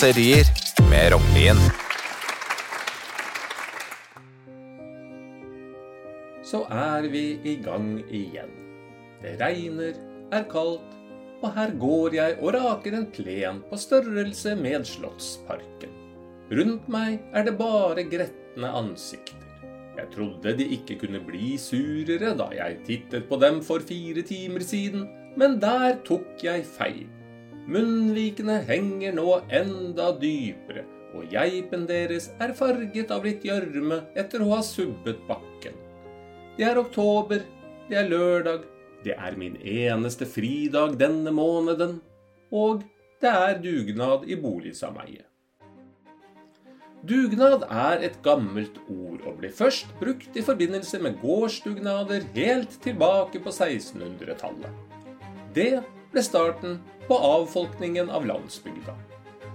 raserier med Rognlien. Så er vi i gang igjen. Det regner, er kaldt, og her går jeg og raker en plen på størrelse med Slottsparken. Rundt meg er det bare gretne ansikter. Jeg trodde de ikke kunne bli surere da jeg tittet på dem for fire timer siden, men der tok jeg feil. Munnvikene henger nå enda dypere, og geipen deres er farget av litt gjørme etter å ha subbet bakken. Det er oktober, det er lørdag, det er min eneste fridag denne måneden, og det er dugnad i boligsameiet. Dugnad er et gammelt ord og ble først brukt i forbindelse med gårdsdugnader helt tilbake på 1600-tallet. Det ble starten på avfolkningen av landsbygda.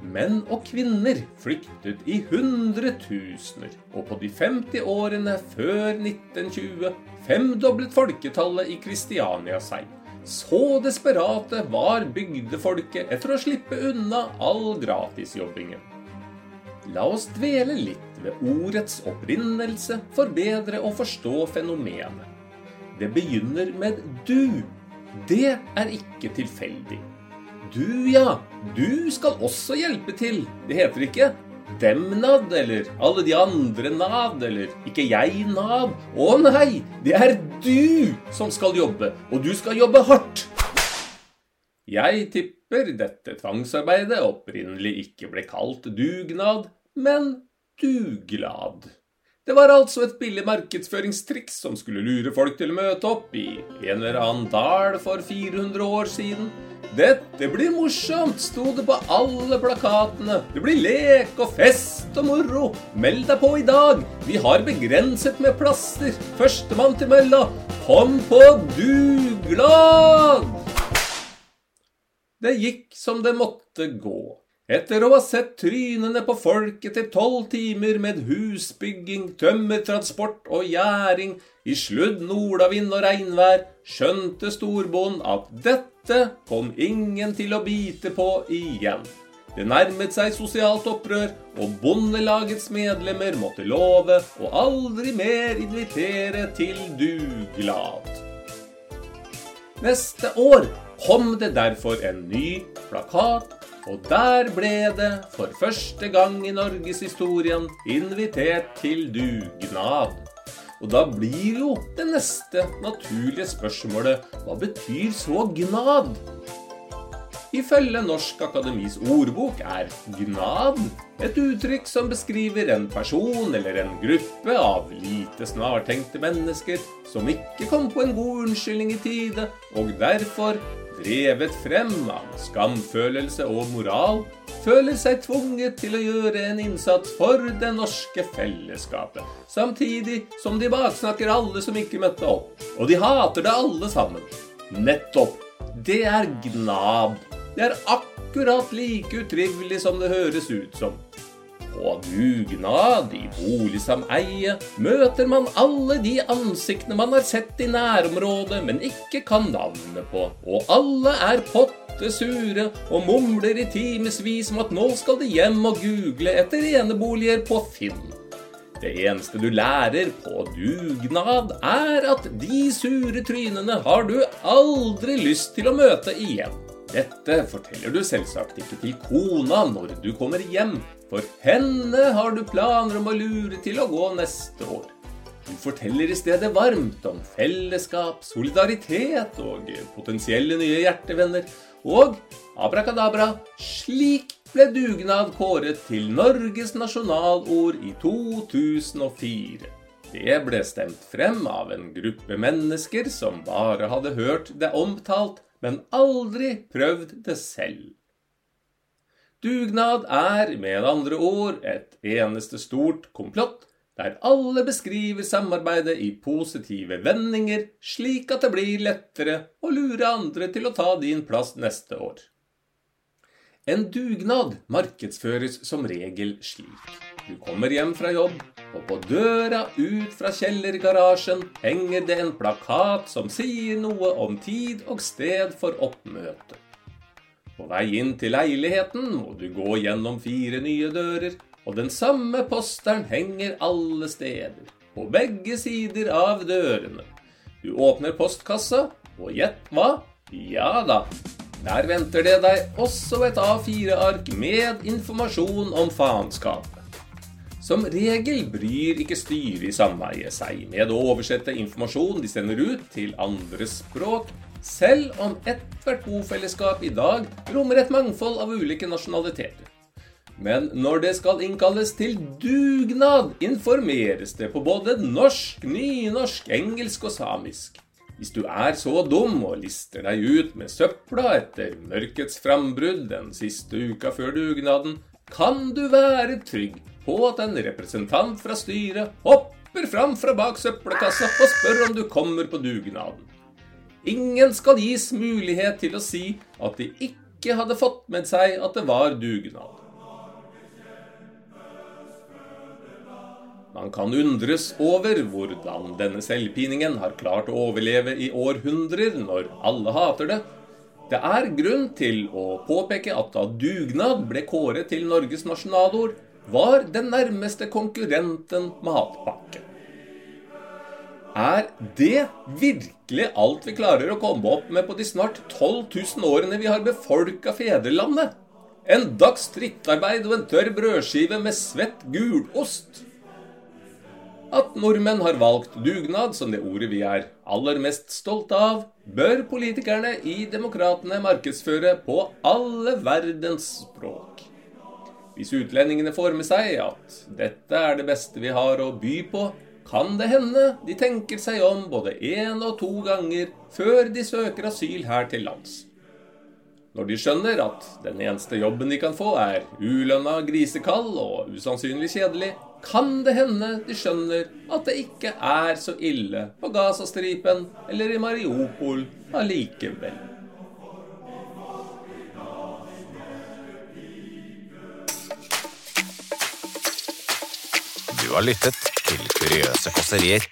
Menn og kvinner flyktet i hundretusener, og på de 50 årene før 1920 femdoblet folketallet i Kristiania seg. Så desperate var bygdefolket etter å slippe unna all gratisjobbingen. La oss dvele litt ved ordets opprinnelse for bedre å forstå fenomenet. Det begynner med du. Det er ikke tilfeldig. Du, ja. Du skal også hjelpe til. Det heter ikke dem-nad, eller alle de andre nad, eller ikke jeg-nav. Å nei, det er du som skal jobbe, og du skal jobbe hardt. Jeg tipper dette tvangsarbeidet opprinnelig ikke ble kalt dugnad, men duglad. Det var altså et billig markedsføringstriks som skulle lure folk til å møte opp i en eller annen dal for 400 år siden. Dette blir morsomt, sto det på alle plakatene. Det blir lek og fest og moro. Meld deg på i dag. Vi har begrenset med plasser. Førstemann til mølla. Kom på duglad! Det gikk som det måtte gå. Etter å ha sett trynene på folket til tolv timer med husbygging, tømmertransport og gjæring i sludd, nordavind og regnvær, skjønte storbonden at dette kom ingen til å bite på igjen. Det nærmet seg sosialt opprør, og Bondelagets medlemmer måtte love å aldri mer invitere til dugnad. Neste år kom det derfor en ny plakat og der ble det, for første gang i norgeshistorien, invitert til dugnad. Og da blir jo det neste naturlige spørsmålet hva betyr så gnad? Ifølge Norsk Akademis ordbok er gnad et uttrykk som beskriver en person eller en gruppe av lite snartenkte mennesker som ikke kom på en god unnskyldning i tide, og derfor drevet frem av skamfølelse og moral, føler seg tvunget til å gjøre en innsats for det norske fellesskapet, samtidig som de baksnakker alle som ikke møtte opp, og de hater det alle sammen. Nettopp. Det er gnad. Det er akkurat like utrivelig som det høres ut som. På dugnad i boligsameie møter man alle de ansiktene man har sett i nærområdet, men ikke kan navnet på, og alle er potte sure og mumler i timevis om at nå skal de hjem og google etter eneboliger på Finn. Det eneste du lærer på dugnad, er at de sure trynene har du aldri lyst til å møte igjen. Dette forteller du selvsagt ikke til kona når du kommer hjem, for henne har du planer om å lure til å gå neste år. Du forteller i stedet varmt om fellesskap, solidaritet og potensielle nye hjertevenner. Og abrakadabra, slik ble dugnad kåret til Norges nasjonalord i 2004. Det ble stemt frem av en gruppe mennesker som bare hadde hørt det omtalt, men aldri prøvd det selv. Dugnad er med andre ord et eneste stort komplott der alle beskriver samarbeidet i positive vendinger, slik at det blir lettere å lure andre til å ta din plass neste år. En dugnad markedsføres som regel slik. Du kommer hjem fra jobb, og på døra ut fra kjellergarasjen henger det en plakat som sier noe om tid og sted for oppmøte. På vei inn til leiligheten må du gå gjennom fire nye dører, og den samme posteren henger alle steder, på begge sider av dørene. Du åpner postkassa, og gjett hva? Ja da, der venter det deg også et A4-ark med informasjon om faenskapet. Som regel bryr ikke styret i sameiet seg med å oversette informasjon de sender ut til andre språk, selv om ethvert bofellesskap i dag rommer et mangfold av ulike nasjonaliteter. Men når det skal innkalles til dugnad, informeres det på både norsk, nynorsk, engelsk og samisk. Hvis du er så dum og lister deg ut med søpla etter mørkets frambrudd den siste uka før dugnaden, kan du være trygg på at en representant fra styret hopper fram fra bak søppelkassa og spør om du kommer på dugnaden. Ingen skal gis mulighet til å si at de ikke hadde fått med seg at det var dugnad. Man kan undres over hvordan denne selvpiningen har klart å overleve i århundrer når alle hater det. Det er grunn til å påpeke at da dugnad ble kåret til Norges nasjonalord, var den nærmeste konkurrenten matpakke. Er det virkelig alt vi klarer å komme opp med på de snart 12 000 årene vi har befolka fedrelandet? En dags strittarbeid og en tørr brødskive med svett gulost? At nordmenn har valgt dugnad som det ordet vi er aller mest stolte av, bør politikerne i Demokratene markedsføre på alle verdens språk. Hvis utlendingene får med seg at dette er det beste vi har å by på, kan det hende de tenker seg om både én og to ganger før de søker asyl her til lands. Når de skjønner at den eneste jobben de kan få, er ulønna grisekall og usannsynlig kjedelig, kan det hende de skjønner at det ikke er så ille på Gazastripen eller i Mariupol allikevel. Du har lyttet til Kuriøse kåserier.